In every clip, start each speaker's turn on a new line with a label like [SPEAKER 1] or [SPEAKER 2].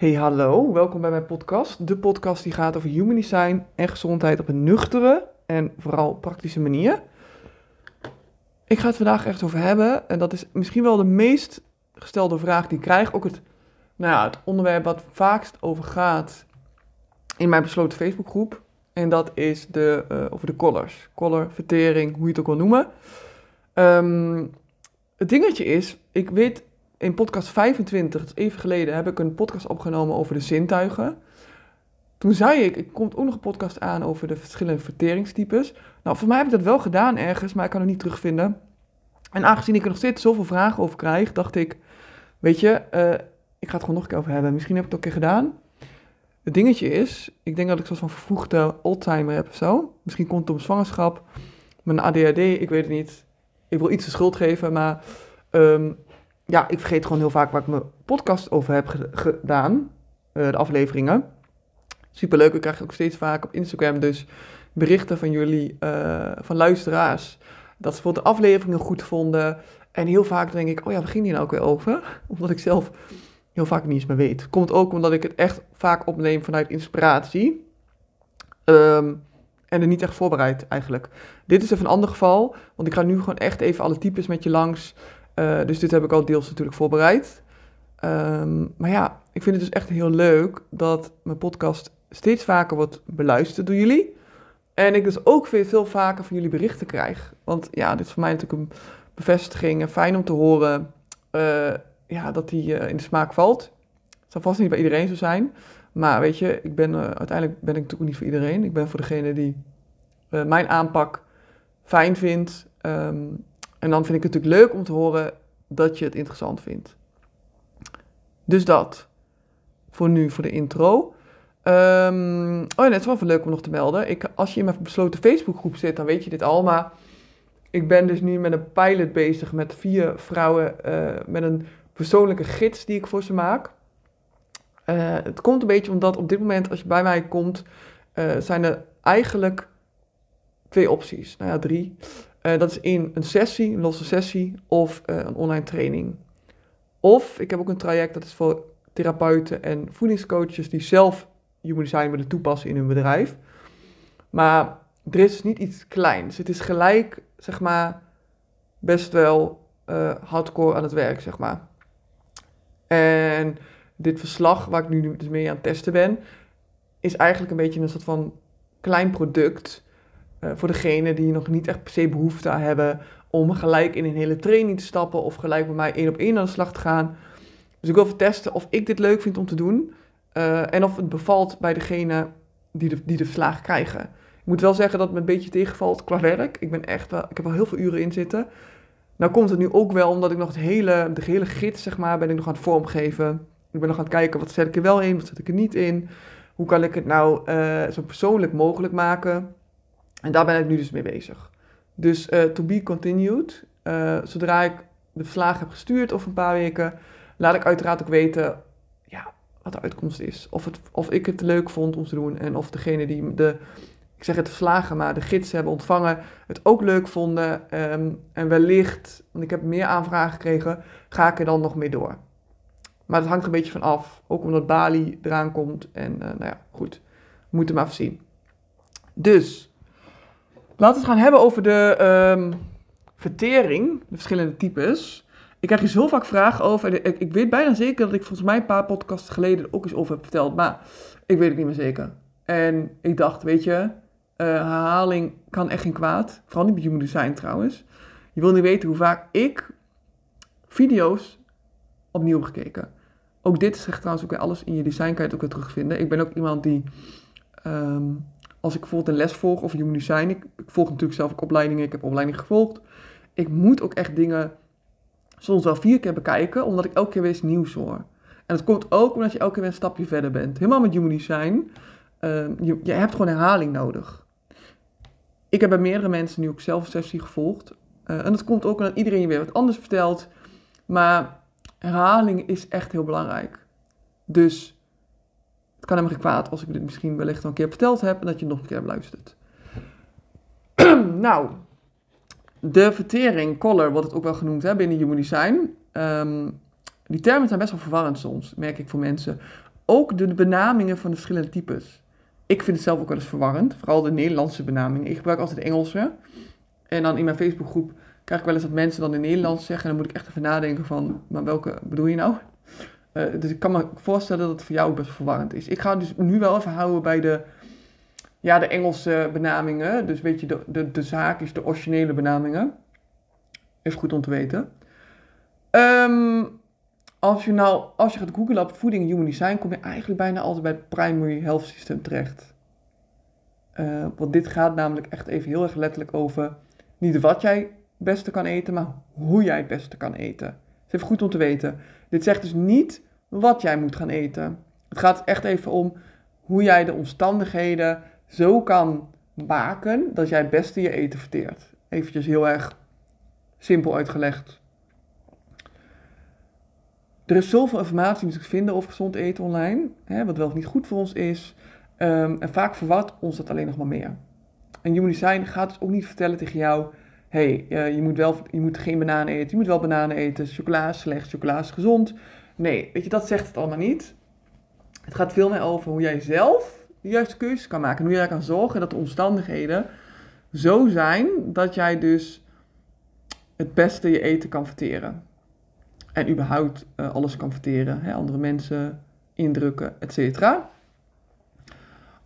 [SPEAKER 1] Hey hallo, welkom bij mijn podcast. De podcast die gaat over human design en gezondheid op een nuchtere en vooral praktische manier. Ik ga het vandaag echt over hebben en dat is misschien wel de meest gestelde vraag die ik krijg. Ook het, nou ja, het onderwerp wat vaakst over gaat in mijn besloten Facebookgroep. En dat is de, uh, over de collars. Collar, vertering, hoe je het ook wil noemen. Ehm, het dingetje is, ik weet in podcast 25, dat is even geleden, heb ik een podcast opgenomen over de zintuigen. Toen zei ik, ik komt ook nog een podcast aan over de verschillende verteringstypes. Nou, voor mij heb ik dat wel gedaan ergens, maar ik kan het niet terugvinden. En aangezien ik er nog steeds zoveel vragen over krijg, dacht ik, weet je, uh, ik ga het gewoon nog een keer over hebben. Misschien heb ik het ook een keer gedaan. Het dingetje is, ik denk dat ik zoals van vervroegde oldtimer heb of zo. Misschien komt het om zwangerschap, mijn ADHD, ik weet het niet. Ik wil iets de schuld geven, maar um, ja, ik vergeet gewoon heel vaak waar ik mijn podcast over heb gedaan. Uh, de afleveringen. Superleuk, ik krijg ook steeds vaak op Instagram dus berichten van jullie, uh, van luisteraars. Dat ze bijvoorbeeld de afleveringen goed vonden. En heel vaak denk ik, oh ja, waar ging die nou ook weer over? Omdat ik zelf heel vaak niet eens meer weet. Komt ook omdat ik het echt vaak opneem vanuit inspiratie. Um, en er niet echt voorbereid eigenlijk. Dit is even een ander geval, want ik ga nu gewoon echt even alle types met je langs. Uh, dus dit heb ik al deels natuurlijk voorbereid. Um, maar ja, ik vind het dus echt heel leuk dat mijn podcast steeds vaker wordt beluisterd door jullie. En ik dus ook weer veel vaker van jullie berichten krijg. Want ja, dit is voor mij natuurlijk een bevestiging en fijn om te horen uh, ja, dat die uh, in de smaak valt. Het zal vast niet bij iedereen zo zijn. Maar weet je, ik ben, uiteindelijk ben ik natuurlijk niet voor iedereen. Ik ben voor degene die mijn aanpak fijn vindt. Um, en dan vind ik het natuurlijk leuk om te horen dat je het interessant vindt. Dus dat. Voor nu, voor de intro. Um, oh ja, het is wel leuk om nog te melden. Ik, als je in mijn besloten Facebookgroep zit, dan weet je dit al. Maar ik ben dus nu met een pilot bezig met vier vrouwen. Uh, met een persoonlijke gids die ik voor ze maak. Uh, het komt een beetje omdat op dit moment, als je bij mij komt, uh, zijn er eigenlijk twee opties. Nou ja, drie. Uh, dat is in een sessie, een losse sessie, of uh, een online training. Of ik heb ook een traject dat is voor therapeuten en voedingscoaches die zelf human design willen toepassen in hun bedrijf. Maar er is niet iets kleins. Het is gelijk, zeg maar, best wel uh, hardcore aan het werk, zeg maar. En dit verslag, waar ik nu dus mee aan het testen ben, is eigenlijk een beetje een soort van klein product uh, voor degene die nog niet echt per se behoefte aan hebben om gelijk in een hele training te stappen of gelijk bij mij één op één aan de slag te gaan. Dus ik wil even testen of ik dit leuk vind om te doen uh, en of het bevalt bij degene die de, die de verslagen krijgen. Ik moet wel zeggen dat het me een beetje tegenvalt qua werk. Ik, ben echt wel, ik heb al heel veel uren in zitten. Nou komt het nu ook wel omdat ik nog het hele, de hele gids, zeg maar, ben ik nog aan het vormgeven. Ik ben nog aan het kijken, wat zet ik er wel in, wat zet ik er niet in. Hoe kan ik het nou uh, zo persoonlijk mogelijk maken? En daar ben ik nu dus mee bezig. Dus uh, to be continued. Uh, zodra ik de verslagen heb gestuurd of een paar weken, laat ik uiteraard ook weten ja, wat de uitkomst is. Of, het, of ik het leuk vond om te doen en of degene die de, ik zeg het verslagen, maar de gids hebben ontvangen, het ook leuk vonden. Um, en wellicht, want ik heb meer aanvragen gekregen, ga ik er dan nog mee door. Maar het hangt een beetje van af, ook omdat Bali eraan komt. En uh, nou ja, goed, we moeten maar even zien. Dus, Laten we het gaan hebben over de um, vertering, de verschillende types. Ik krijg hier zo vaak vragen over. Ik, weet bijna zeker dat ik volgens mij een paar podcasts geleden ook eens over heb verteld. Maar ik weet het niet meer zeker. En ik dacht, weet je, uh, herhaling kan echt geen kwaad. Vooral niet met human design trouwens. Je wil niet weten hoe vaak ik video's opnieuw heb gekeken. Ook dit zegt trouwens ook weer alles in je design, kan je het ook weer terugvinden. Ik ben ook iemand die um, als ik bijvoorbeeld een les volg of human design, ik, ik volg natuurlijk zelf ook opleidingen, ik heb opleidingen gevolgd. Ik moet ook echt dingen soms wel vier keer bekijken, omdat ik elke keer weer eens nieuws hoor. En dat komt ook omdat je elke keer een stapje verder bent. Helemaal met human design, uh, je, je hebt gewoon herhaling nodig. Ik heb bij meerdere mensen nu ook zelf een sessie gevolgd. Uh, en dat komt ook omdat iedereen je weer wat anders vertelt. Maar herhaling is echt heel belangrijk. Dus het kan helemaal geen kwaad als ik dit misschien wellicht al een keer verteld heb en dat je nog een keer luistert. nou, de vertering, color, wordt het ook wel genoemd hè, binnen Human Design. Um, die termen zijn best wel verwarrend soms, merk ik voor mensen. ook de benamingen van de verschillende types. Ik vind het zelf ook wel eens verwarrend, vooral de Nederlandse benamingen. Ik gebruik altijd Engelse. En dan in mijn Facebookgroep krijg ik wel eens dat mensen dan in Nederlands zeggen. En dan moet ik echt even nadenken van, maar welke bedoel je nou? Uh, dus ik kan me voorstellen dat het voor jou best verwarrend is. Ik ga dus nu wel even houden bij de, ja, de Engelse benamingen. Dus weet je, de, de, zaak is de originele benamingen. Is goed om te weten. Um, als je nou, als je gaat googlen op voeding en human design, kom je eigenlijk bijna altijd bij het primary health system terecht. Uh, want dit gaat namelijk echt even heel erg letterlijk over niet wat jij het beste kan eten, maar hoe jij het beste kan eten. Het is even goed om te weten. Dit zegt dus niet wat jij moet gaan eten. Het gaat echt even om hoe jij de omstandigheden zo kan maken dat jij het beste je eten verteert. Eventjes heel erg simpel uitgelegd. Er is zoveel informatie te vinden over gezond eten online, hè, wat wel of niet goed voor ons is. Um, en vaak verwart ons dat alleen nog maar meer. En Human Design gaat dus ook niet vertellen tegen jou: hey, uh, je, moet wel, je moet geen bananen eten, je moet wel bananen eten, chocola is slecht, chocola is gezond. Nee, weet je, dat zegt het allemaal niet. Het gaat veel meer over hoe jij zelf de juiste keuzes kan maken. En hoe jij kan zorgen dat de omstandigheden zo zijn dat jij dus het beste je eten kan verteren. En überhaupt uh, alles kan verteren. Hè, andere mensen, indrukken, etc.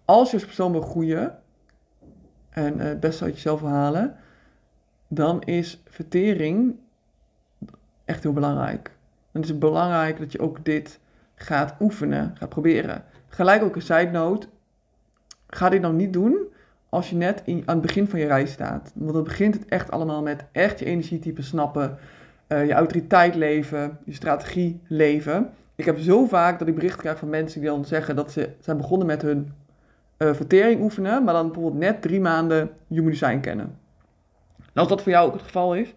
[SPEAKER 1] Als je als persoon wil groeien en uh, het beste uit jezelf wil halen, dan is vertering echt heel belangrijk. Dan is het belangrijk dat je ook dit gaat oefenen, gaat proberen. Gelijk ook een side note. Ga dit nou niet doen als je net in, aan het begin van je reis staat. Want dan begint het echt allemaal met echt je energietype snappen uh, je autoriteit leven, je strategie leven. Ik heb zo vaak dat ik berichten krijg van mensen die dan zeggen dat ze zijn begonnen met hun uh, vertering oefenen, maar dan bijvoorbeeld net drie maanden human design kennen. Als dat voor jou ook het geval is,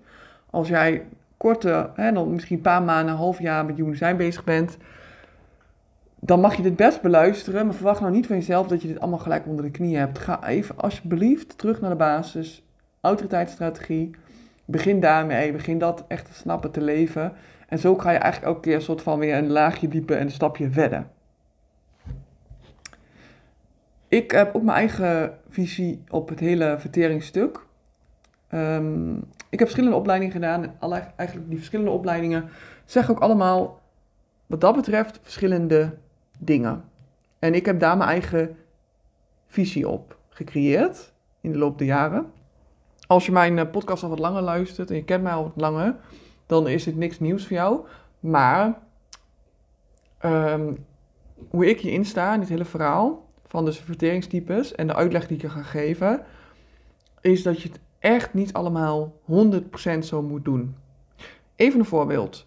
[SPEAKER 1] als jij korte, hè, dan misschien een paar maanden, een half jaar met design bezig bent, dan mag je dit best beluisteren, maar verwacht nou niet van jezelf dat je dit allemaal gelijk onder de knie hebt. Ga even alsjeblieft terug naar de basis, autoriteitsstrategie, begin daarmee, begin dat echt te snappen, te leven. En zo ga je eigenlijk elke keer een soort van weer een laagje dieper en een stapje verder. Ik heb ook mijn eigen visie op het hele verteringsstuk. Um, ik heb verschillende opleidingen gedaan en alle, eigenlijk die verschillende opleidingen zeggen ook allemaal wat dat betreft verschillende dingen. En ik heb daar mijn eigen visie op gecreëerd in de loop der jaren. Als je mijn eh, podcast al wat langer luistert en je kent mij al wat langer, dan is het niks nieuws voor jou. Maar um, hoe ik hierin sta in dit hele verhaal van de verteringstypes en de uitleg die ik je ga geven, is dat je het echt niet allemaal 100% zo moet doen. Even een voorbeeld.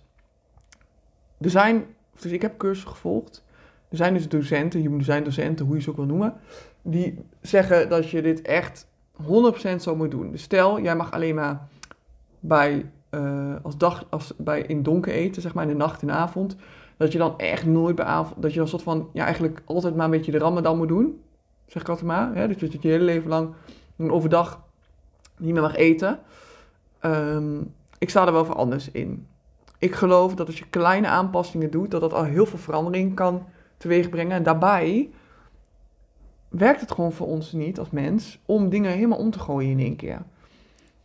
[SPEAKER 1] Er zijn, dus ik heb cursussen gevolgd. Er zijn dus docenten, je zijn docenten, hoe je ze ook wil noemen, die zeggen dat je dit echt 100% zo moet doen. Dus stel, jij mag alleen maar bij, uh, als dag, als bij in donker eten, zeg maar in de nacht en avond, dat je dan echt nooit bij avond, dat je dan soort van, ja eigenlijk altijd maar een beetje de ramadan moet doen, zeg ik altijd maar. Hè? Dus dat je je hele leven lang overdag niet meer mag eten. Um, ik sta er wel voor anders in. Ik geloof dat als je kleine aanpassingen doet, dat dat al heel veel verandering kan teweegbrengen. En daarbij werkt het gewoon voor ons niet als mens om dingen helemaal om te gooien in één keer.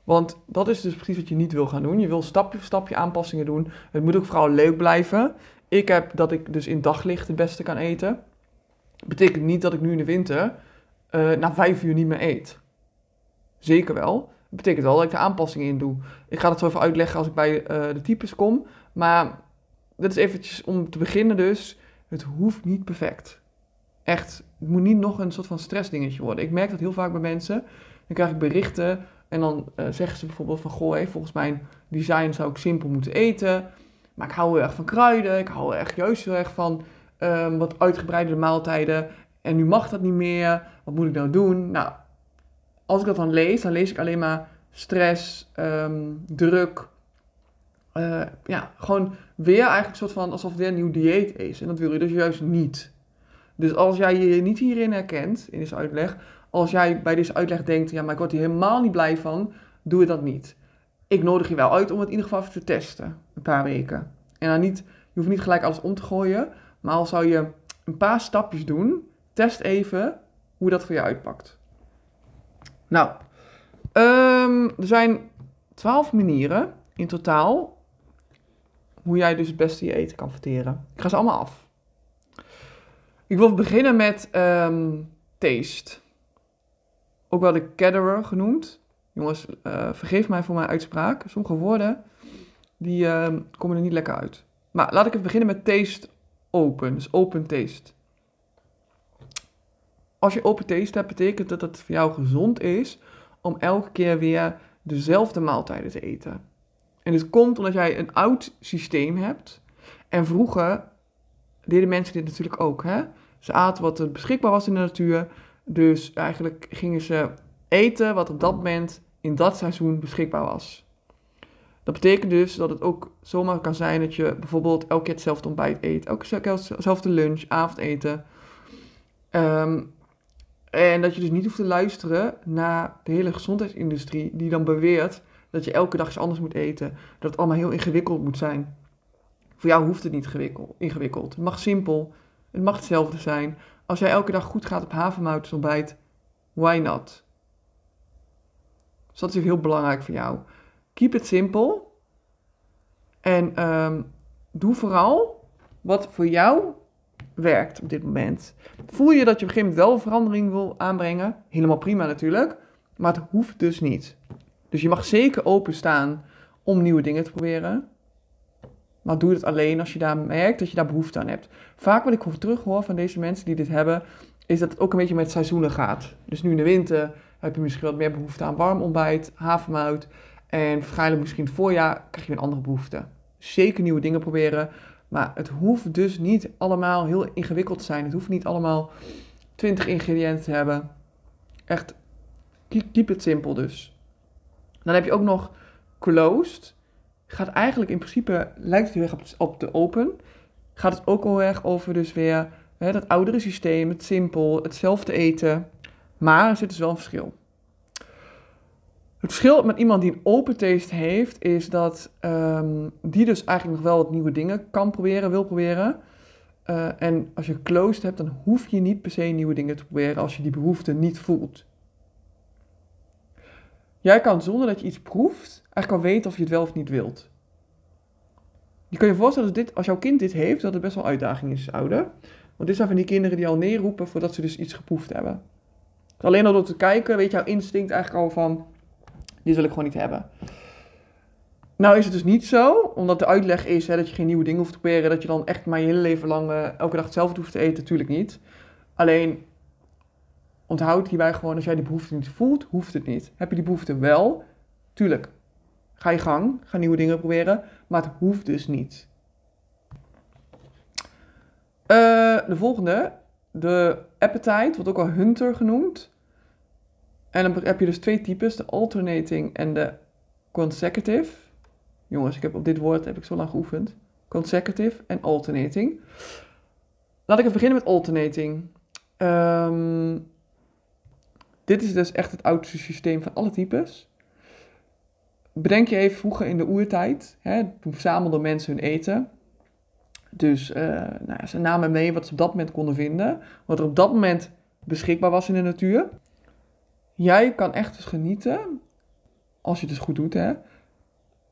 [SPEAKER 1] Want dat is dus precies wat je niet wil gaan doen. Je wil stapje voor stapje aanpassingen doen. Het moet ook vooral leuk blijven. Ik heb dat ik dus in daglicht het beste kan eten. Betekent niet dat ik nu in de winter uh, na vijf uur niet meer eet. Zeker wel. Dat betekent wel dat ik er aanpassingen in doe. Ik ga het zo even uitleggen als ik bij uh, de types kom. Maar dit is eventjes om te beginnen dus. Het hoeft niet perfect echt, het moet niet nog een soort van stressdingetje worden. Ik merk dat heel vaak bij mensen. Dan krijg ik berichten en dan uh, zeggen ze bijvoorbeeld van... Goh, hey, volgens mijn design zou ik simpel moeten eten. Maar ik hou heel erg van kruiden. Ik hou echt juist heel erg van um, wat uitgebreide maaltijden. En nu mag dat niet meer. Wat moet ik nou doen? Nou, als ik dat dan lees, dan lees ik alleen maar stress, um, druk. Uh, ja, gewoon weer eigenlijk een soort van alsof het weer een nieuw dieet is. En dat wil je dus juist niet. Dus als jij je niet hierin herkent, in deze uitleg, als jij bij deze uitleg denkt, ja, maar ik word hier helemaal niet blij van, doe het dat niet. Ik nodig je wel uit om het in ieder geval even te testen, een paar weken. En dan niet, je hoeft niet gelijk alles om te gooien, maar al zou je een paar stapjes doen. Test even hoe dat voor je uitpakt. Nou, ehm, er zijn twaalf manieren in totaal hoe jij dus het beste je eten kan verteren. Ik ga ze allemaal af. Ik wil beginnen met ehm, taste. Ook wel de caterer genoemd. Jongens, uh, vergeef mij voor mijn uitspraak. Sommige woorden, die ehm, komen er niet lekker uit. Maar laat ik even beginnen met taste open. Dus open taste. Als je open taste hebt, betekent dat het voor jou gezond is om elke keer weer dezelfde maaltijden te eten. En dit komt omdat jij een oud systeem hebt. En vroeger deden mensen dit natuurlijk ook. Hè? Ze aten wat er beschikbaar was in de natuur. Dus eigenlijk gingen ze eten wat op dat moment in dat seizoen beschikbaar was. Dat betekent dus dat het ook zomaar kan zijn dat je bijvoorbeeld elke keer hetzelfde ontbijt eet, elke keer hetzelfde lunch, avondeten. Um, en dat je dus niet hoeft te luisteren naar de hele gezondheidsindustrie die dan beweert dat je elke dag iets anders moet eten. Dat het allemaal heel ingewikkeld moet zijn. Voor jou hoeft het niet ingewikkeld. Het mag simpel. Het mag hetzelfde zijn. Als jij elke dag goed gaat op havermoutsontbijt, why not? Dus dat is heel belangrijk voor jou. Keep it simple. En um, doe vooral wat voor jou werkt op dit moment. Voel je dat je op een gegeven moment wel verandering wil aanbrengen? Helemaal prima natuurlijk. Maar het hoeft dus niet. Dus je mag zeker openstaan om nieuwe dingen te proberen. Maar doe het alleen als je daar merkt dat je daar behoefte aan hebt. Vaak wat ik terug hoor van deze mensen die dit hebben, is dat het ook een beetje met seizoenen gaat. Dus nu in de winter heb je misschien wat meer behoefte aan warm ontbijt, havermout. En waarschijnlijk misschien het voorjaar krijg je een andere behoefte. Zeker nieuwe dingen proberen. Maar het hoeft dus niet allemaal heel ingewikkeld te zijn. Het hoeft niet allemaal 20 ingrediënten te hebben. Echt, keep it simpel dus. Dan heb je ook nog closed. Gaat eigenlijk in principe, lijkt het erg op, op de open. Gaat het ook heel erg over dus weer hè, dat oudere systeem, het simpel, hetzelfde eten. Maar er zit dus wel een verschil. Het verschil met iemand die een open taste heeft, is dat um, die dus eigenlijk nog wel wat nieuwe dingen kan proberen, wil proberen. Uh, en als je closed hebt, dan hoef je niet per se nieuwe dingen te proberen als je die behoefte niet voelt. Jij kan zonder dat je iets proeft, eigenlijk al weten of je het wel of niet wilt. Je kan je voorstellen dat dit, als jouw kind dit heeft, dat het best wel uitdaging is, ouder. Want dit zijn van die kinderen die al neerroepen voordat ze dus iets geproefd hebben. Alleen al door te kijken, weet jouw instinct eigenlijk al van, dit wil ik gewoon niet hebben. Nou is het dus niet zo, omdat de uitleg is hè, dat je geen nieuwe dingen hoeft te proberen, dat je dan echt maar je hele leven lang uh, elke dag hetzelfde hoeft te eten, natuurlijk niet. Alleen onthoud hierbij gewoon, als jij die behoefte niet voelt, hoeft het niet. Heb je die behoefte wel, tuurlijk, ga je gang, ga nieuwe dingen proberen, maar het hoeft dus niet. Uh, de volgende, de appetite, wordt ook wel hunter genoemd. En dan heb je dus twee types, de alternating en de consecutive. Jongens, ik heb op dit woord heb ik zo lang geoefend. Consecutive en alternating. Laat ik even beginnen met alternating. Um, dit is dus echt het oudste systeem van alle types. Bedenk je even vroeger in de oertijd. Hè, toen verzamelden mensen hun eten. Dus uh, nou, ze namen mee wat ze op dat moment konden vinden. Wat er op dat moment beschikbaar was in de natuur. Jij kan echt dus genieten, als je het dus goed doet, hè,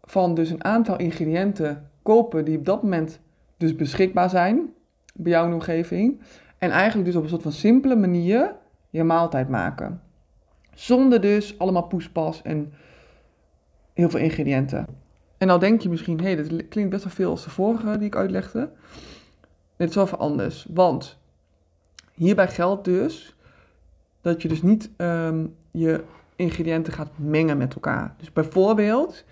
[SPEAKER 1] van dus een aantal ingrediënten kopen die op dat moment dus beschikbaar zijn bij jouw omgeving. En eigenlijk dus op een soort van simpele manier je maaltijd maken. Zonder dus allemaal poespas en heel veel ingrediënten. En nou denk je misschien, hé, hey, dat klinkt best wel veel als de vorige die ik uitlegde. Dit is wel even anders, want hierbij geldt dus dat je dus niet um, je ingrediënten gaat mengen met elkaar. Dus bijvoorbeeld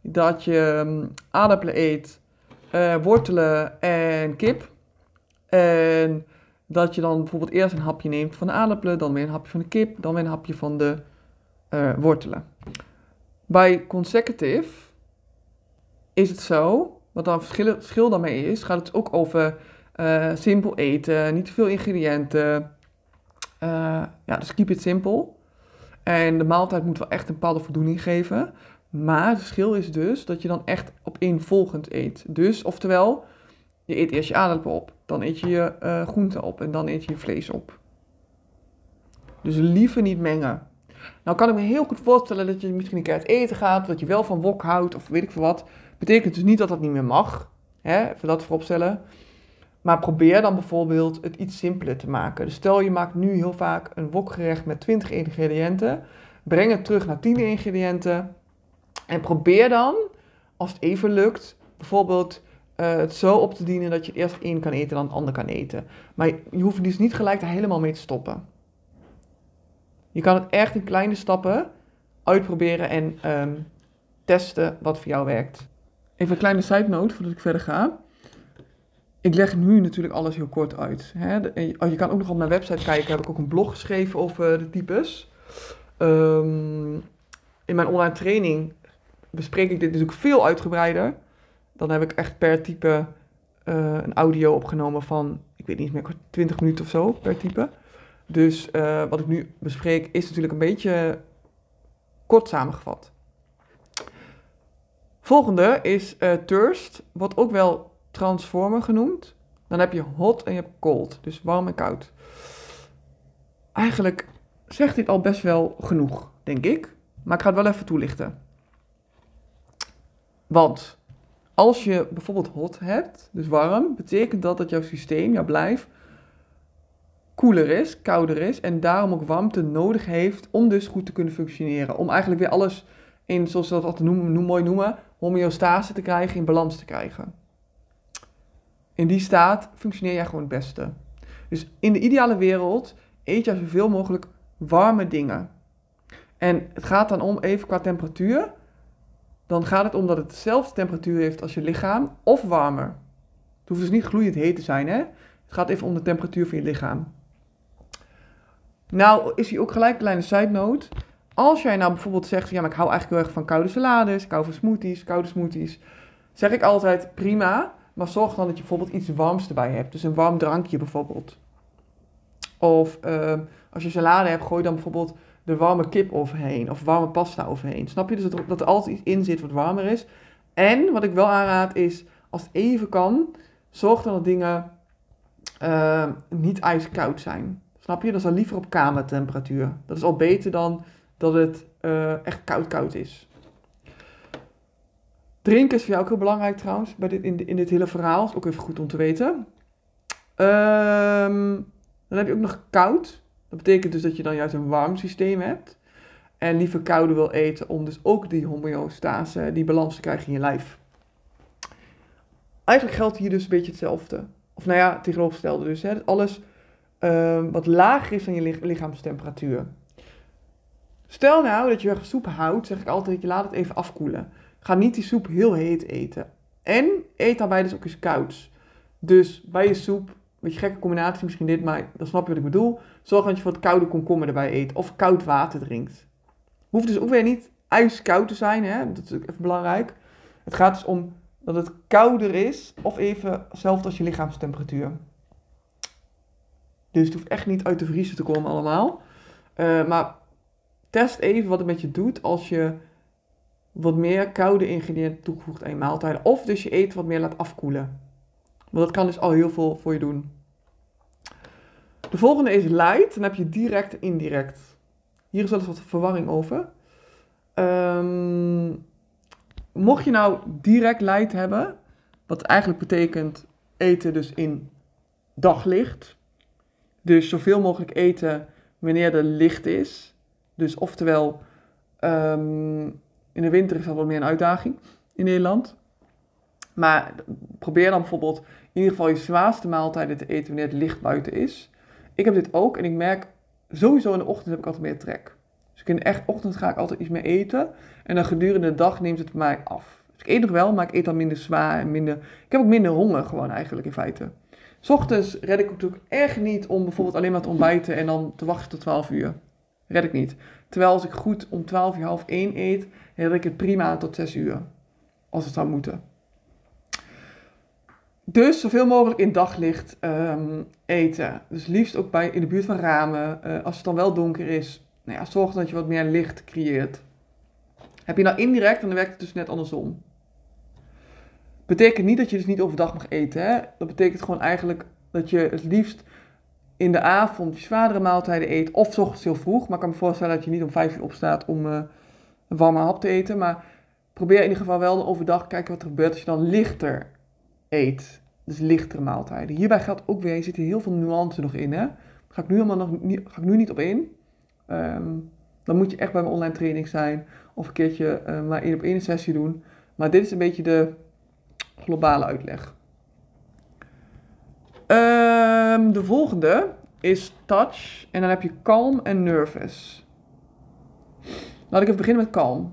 [SPEAKER 1] dat je um, aardappelen eet, uh, wortelen en kip. En dat je dan bijvoorbeeld eerst een hapje neemt van de aardappelen, dan weer een hapje van de kip, dan weer een hapje van de uh, wortelen. Bij consecutive is het zo, wat dan verschil, verschil daarmee is, gaat het ook over uh, simpel eten, niet te veel ingrediënten, uh, ja, dus keep it simple. En de maaltijd moet wel echt een bepaalde voldoening geven. Maar het verschil is dus dat je dan echt op volgend eet. Dus, oftewel, Je eet eerst je aardappelen op, dan eet je je uh, groenten op en dan eet je je vlees op. Dus liever niet mengen. Nou kan ik me heel goed voorstellen dat je misschien een keer uit eten gaat, dat je wel van wok houdt of weet ik veel wat. Betekent dus niet dat dat niet meer mag. Hè? Even dat vooropstellen. Maar probeer dan bijvoorbeeld het iets simpeler te maken. Dus stel je maakt nu heel vaak een wokgerecht met 20 ingrediënten. Breng het terug naar 10 ingrediënten. En probeer dan, als het even lukt, bijvoorbeeld uh, het zo op te dienen dat je het eerst één kan eten en dan het ander kan eten. Maar je hoeft dus niet gelijk er helemaal mee te stoppen. Je kan het echt in kleine stappen uitproberen en ehm, testen wat voor jou werkt. Even een kleine side note voordat ik verder ga. Ik leg nu natuurlijk alles heel kort uit. Hè. Oh, je kan ook nog op mijn website kijken. Heb ik ook een blog geschreven over de types. Um, in mijn online training bespreek ik dit natuurlijk veel uitgebreider. Dan heb ik echt per type uh, een audio opgenomen van, ik weet niet meer, 20 minuten of zo per type. Dus uh, wat ik nu bespreek is natuurlijk een beetje kort samengevat. Volgende is uh, thirst, wat ook wel transformer genoemd. Dan heb je hot en je hebt cold, dus warm en koud. Eigenlijk zegt dit al best wel genoeg, denk ik. Maar ik ga het wel even toelichten. Want als je bijvoorbeeld hot hebt, dus warm, betekent dat dat jouw systeem, jouw blijf, koeler is, kouder is en daarom ook warmte nodig heeft om dus goed te kunnen functioneren. Om eigenlijk weer alles in, zoals ze dat altijd noemen, noem, mooi noemen, homeostase te krijgen, in balans te krijgen. In die staat functioneer jij gewoon het beste. Dus in de ideale wereld eet je zoveel mogelijk warme dingen. En het gaat dan om, even qua temperatuur, dan gaat het om dat het dezelfde temperatuur heeft als je lichaam of warmer. Het hoeft dus niet gloeiend heet te zijn, hè? Het gaat even om de temperatuur van je lichaam. Nou, is hier ook gelijk een kleine side note. Als jij nou bijvoorbeeld zegt, ja, maar ik hou eigenlijk heel erg van koude salades, ik hou van smoothies, koude smoothies, zeg ik altijd prima, maar zorg dan dat je bijvoorbeeld iets warms erbij hebt. Dus een warm drankje bijvoorbeeld. Of uh, als je salade hebt, gooi dan bijvoorbeeld de warme kip overheen of warme pasta overheen. Snap je? Dus dat, er altijd iets in zit wat warmer is. En wat ik wel aanraad is, als het even kan, zorg dan dat dingen uh, niet ijskoud zijn. Snap je? Dat is liever op kamertemperatuur. Dat is al beter dan dat het uh, echt koud koud is. Drinken is voor jou ook heel belangrijk trouwens, bij dit, in, in dit hele verhaal. Is ook even goed om te weten. Um, dan heb je ook nog koud. Dat betekent dus dat je dan juist een warm systeem hebt. En liever koude wil eten om dus ook die homeostase, die balans te krijgen in je lijf. Eigenlijk geldt hier dus een beetje hetzelfde. Of nou ja, tegenovergestelde dus. Hè. Alles um, wat lager is dan je lichaamstemperatuur. Stel nou dat je soep houdt, zeg ik altijd, je laat het even afkoelen. Ga niet die soep heel heet eten. En eet daarbij dus ook eens kouds. Dus bij je soep beetje gekke combinatie misschien dit, maar dan snap je wat ik bedoel. Zorg dat je wat koude komkommer erbij eet of koud water drinkt. Hoeft dus ook weer niet ijskoud te zijn, hè? dat is ook even belangrijk. Het gaat dus om dat het kouder is of even hetzelfde als je lichaamstemperatuur. Dus het hoeft echt niet uit de vriezer te komen allemaal. Uh, maar test even wat het met je doet als je wat meer koude ingrediënten toevoegt aan je maaltijden. Of dus je eten wat meer laat afkoelen. Want dat kan dus al heel veel voor je doen. De volgende is light. Dan heb je direct en indirect. Hier is wel eens wat verwarring over. Um, mocht je nou direct light hebben, wat eigenlijk betekent eten dus in daglicht. Dus zoveel mogelijk eten wanneer er licht is. Dus oftewel, um, in de winter is dat wat meer een uitdaging in Nederland. Maar probeer dan bijvoorbeeld in ieder geval je zwaarste maaltijden te eten wanneer het licht buiten is. Ik heb dit ook en ik merk sowieso in de ochtend heb ik altijd meer trek. Dus in de echt ochtend ga ik altijd iets meer eten. En dan gedurende de dag neemt het mij af. Dus ik eet nog wel, maar ik eet dan minder zwaar en minder... Ik heb ook minder honger gewoon eigenlijk in feite. S ochtends red ik natuurlijk echt niet om bijvoorbeeld alleen maar te ontbijten en dan te wachten tot 12 uur. Red ik niet. Terwijl als ik goed om 12 uur half 1 eet, red ik het prima tot 6 uur. Als het zou moeten. Dus zoveel mogelijk in daglicht um, eten. Dus liefst ook bij, in de buurt van ramen. Uh, als het dan wel donker is, nou ja, zorg dat je wat meer licht creëert. Heb je nou indirect, dan werkt het dus net andersom. Betekent niet dat je dus niet overdag mag eten. Hè? Dat betekent gewoon eigenlijk dat je het liefst in de avond je zwaardere maaltijden eet. Of ochtends heel vroeg. Maar ik kan me voorstellen dat je niet om vijf uur opstaat om uh, een warme hap te eten. Maar probeer in ieder geval wel overdag kijken wat er gebeurt als je dan lichter eet. Dus lichtere maaltijden. Hierbij geldt ook weer, je zit hier heel veel nuance nog in. Hè? Ga ik nu, helemaal nog niet, ga ik nu niet op in. Um, dan moet je echt bij mijn online training zijn. Of een keertje uh, maar één op één sessie doen. Maar dit is een beetje de globale uitleg. Um, de volgende is touch. En dan heb je calm en nervous. Laat ik even beginnen met calm.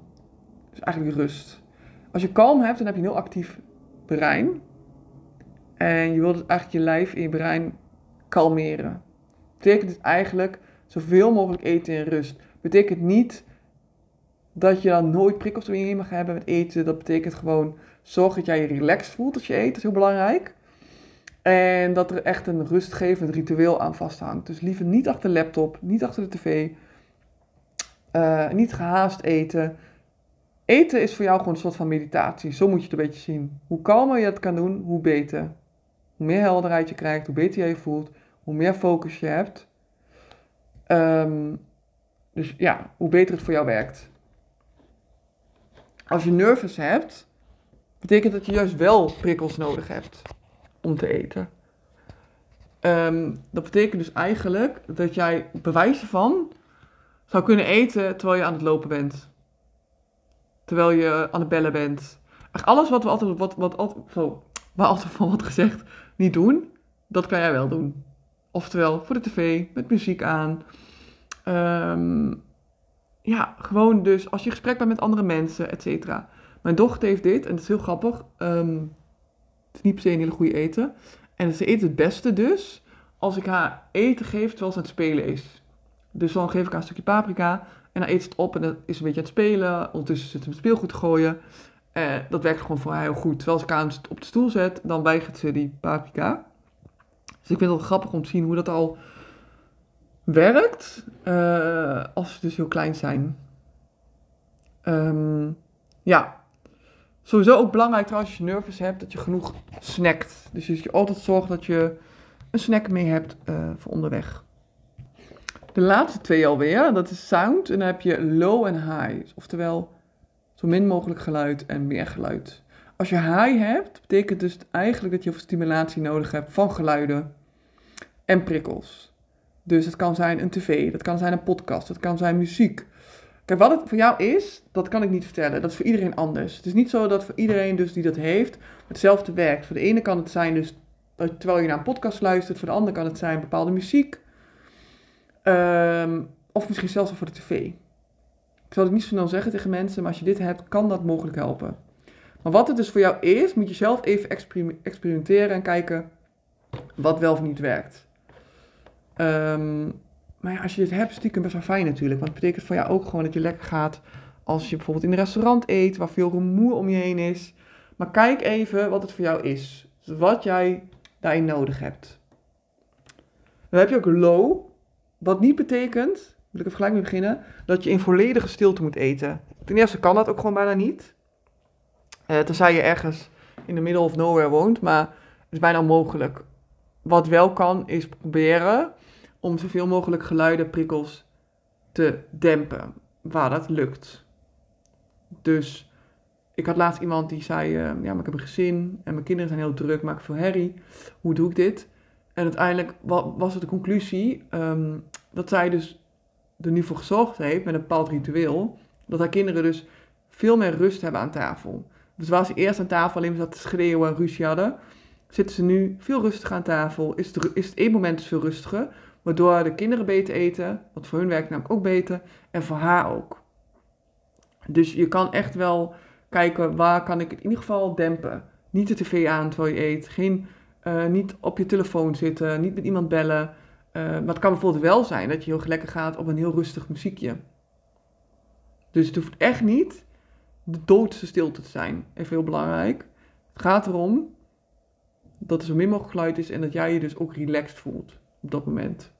[SPEAKER 1] Dus eigenlijk rust. Als je kalm hebt, dan heb je een heel actief brein. En je wilt dus eigenlijk je lijf en je brein kalmeren. Betekent dus eigenlijk zoveel mogelijk eten in rust. Betekent niet dat je dan nooit prikkels om je mag hebben met eten. Dat betekent gewoon zorg dat jij je relaxed voelt als je eet. Dat is heel belangrijk. En dat er echt een rustgevend ritueel aan vasthangt. Dus liever niet achter de laptop, niet achter de tv. Uh, niet gehaast eten. Eten is voor jou gewoon een soort van meditatie. Zo moet je het een beetje zien. Hoe kalmer je het kan doen, hoe beter. Hoe meer helderheid je krijgt, hoe beter je je voelt, hoe meer focus je hebt. Um, dus ja, hoe beter het voor jou werkt. Als je nervous hebt, betekent dat je juist wel prikkels nodig hebt om te eten. Um, dat betekent dus eigenlijk dat jij bewijzen van zou kunnen eten terwijl je aan het lopen bent. Terwijl je aan het bellen bent. Alles wat we altijd, wat, wat, wat, zo, waar altijd van wordt gezegd, niet doen, dat kan jij wel doen. Oftewel voor de tv, met muziek aan. Um, ja, gewoon dus als je gesprek bent met andere mensen, et cetera. Mijn dochter heeft dit, en dat is heel grappig. Um, het is niet per se een hele goede eten. En ze eet het beste dus als ik haar eten geef terwijl ze aan het spelen is. Dus dan geef ik haar een stukje paprika en dan eet ze het op en dan is een beetje aan het spelen. Ondertussen zit ze met speelgoed gooien. Uh, dat werkt gewoon voor haar heel goed. Terwijl ik haar op de stoel zet, dan weigert ze die paprika. Dus ik vind het wel grappig om te zien hoe dat al werkt uh, als ze dus heel klein zijn. Um, ja, sowieso ook belangrijk trouwens als je nervous hebt dat je genoeg snackt. Dus dat je altijd zorgt dat je een snack mee hebt uh, voor onderweg. De laatste twee alweer, dat is sound en dan heb je low en high. Oftewel zo min mogelijk geluid en meer geluid. Als je high hebt, betekent dus eigenlijk dat je veel stimulatie nodig hebt van geluiden en prikkels. Dus het kan zijn een tv, dat kan zijn een podcast, dat kan zijn muziek. Kijk, wat het voor jou is, dat kan ik niet vertellen. Dat is voor iedereen anders. Het is niet zo dat voor iedereen dus die dat heeft, hetzelfde werkt. Voor de ene kan het zijn dus terwijl je naar een podcast luistert. Voor de ander kan het zijn bepaalde muziek. Um, of misschien zelfs voor de tv. Ik zal het niet zo snel zeggen tegen mensen, maar als je dit hebt, kan dat mogelijk helpen. Maar wat het dus voor jou is, moet je zelf even experimenteren en kijken wat wel of niet werkt. Um, maar als je dit hebt, stiekem best wel fijn natuurlijk. Want het betekent voor jou ook gewoon dat je lekker gaat als je bijvoorbeeld in een restaurant eet, waar veel rumoer om je heen is. Maar kijk even wat het voor jou is. Dus wat jij daarin nodig hebt. Dan heb je ook low, wat niet betekent, wil ik even gelijk mee beginnen, dat je in volledige stilte moet eten. Ten eerste kan dat ook gewoon bijna niet. Uh, tenzij je ergens in de middle of nowhere woont, maar het is bijna onmogelijk. Wat wel kan, is proberen om zoveel mogelijk geluiden, prikkels te dempen, waar dat lukt. Dus ik had laatst iemand die zei, uh, ja, maar ik heb een gezin en mijn kinderen zijn heel druk, maak veel herrie. Hoe doe ik dit? En uiteindelijk was het de conclusie um, dat zij dus er nu voor gezorgd heeft met een bepaald ritueel, dat haar kinderen dus veel meer rust hebben aan tafel. Dus waar ze eerst aan tafel alleen maar zat te schreeuwen en ruzie hadden, zitten ze nu veel rustiger aan tafel. Is het, is het één moment veel rustiger, waardoor de kinderen beter eten, wat voor hun werkt namelijk ook beter, en voor haar ook. Dus je kan echt wel kijken waar kan ik het in ieder geval dempen. Niet de tv aan terwijl je eet, geen, uh, niet op je telefoon zitten, niet met iemand bellen. Uh, maar het kan bijvoorbeeld wel zijn dat je heel lekker gaat op een heel rustig muziekje. Dus het hoeft echt niet de doodste stilte te zijn. Even heel belangrijk. Het gaat erom dat er zo min mogelijk geluid is en dat jij je dus ook relaxed voelt op dat moment.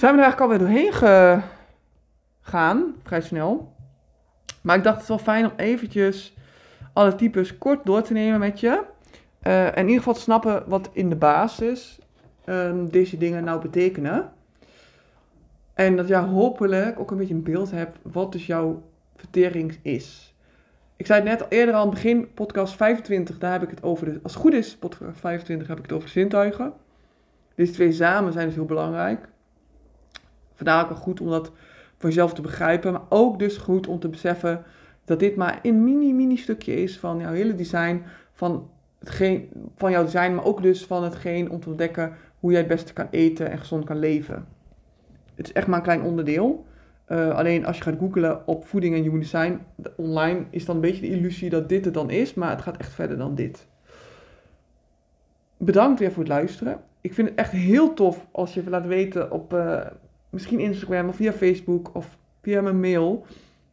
[SPEAKER 1] Zijn we er eigenlijk alweer doorheen gegaan, vrij snel. Maar ik dacht het wel fijn om eventjes alle types kort door te nemen met je. Eh, en in ieder geval te snappen wat in de basis ehm, deze dingen nou betekenen. En dat jij hopelijk ook een beetje een beeld hebt wat dus jouw vertering is. Ik zei het net eerder al begin, podcast 25, daar heb ik het over, de, als het goed is, podcast 25 heb ik het over zintuigen. Deze twee samen zijn dus heel belangrijk. Vandaar ook wel goed om dat voor jezelf te begrijpen, maar ook dus goed om te beseffen dat dit maar een mini, mini stukje is van jouw hele design, van, hetgeen, van jouw design, maar ook dus van hetgeen om te ontdekken hoe jij het beste kan eten en gezond kan leven. Het is echt maar een klein onderdeel. Uh, alleen als je gaat googlen op voeding en human design online, is dan een beetje de illusie dat dit het dan is, maar het gaat echt verder dan dit. Bedankt weer voor het luisteren. Ik vind het echt heel tof als je laat weten op uh, misschien Instagram of via Facebook of via mijn mail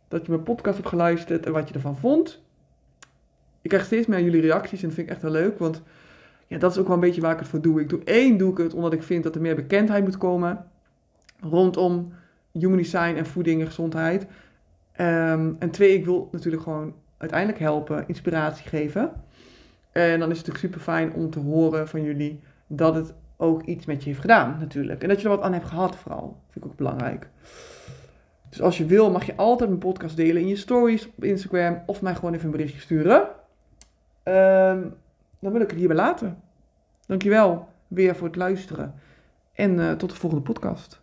[SPEAKER 1] dat je mijn podcast hebt geluisterd en wat je ervan vond. Ik krijg steeds meer jullie reacties en dat vind ik echt wel leuk, want ja, dat is ook wel een beetje waar ik het voor doe. Ik doe één, doe ik het omdat ik vind dat er meer bekendheid moet komen rondom human design en voeding en gezondheid. Um, en twee, ik wil natuurlijk gewoon uiteindelijk helpen, inspiratie geven. En dan is het natuurlijk super fijn om te horen van jullie dat het ook iets met je heeft gedaan, natuurlijk. En dat je er wat aan hebt gehad, vooral. Vind ik ook belangrijk. Dus als je wil, mag je altijd mijn podcast delen in je stories op Instagram of mij gewoon even een berichtje sturen. Um, dan wil ik het hierbij laten. Dankjewel weer voor het luisteren. En uh, tot de volgende podcast.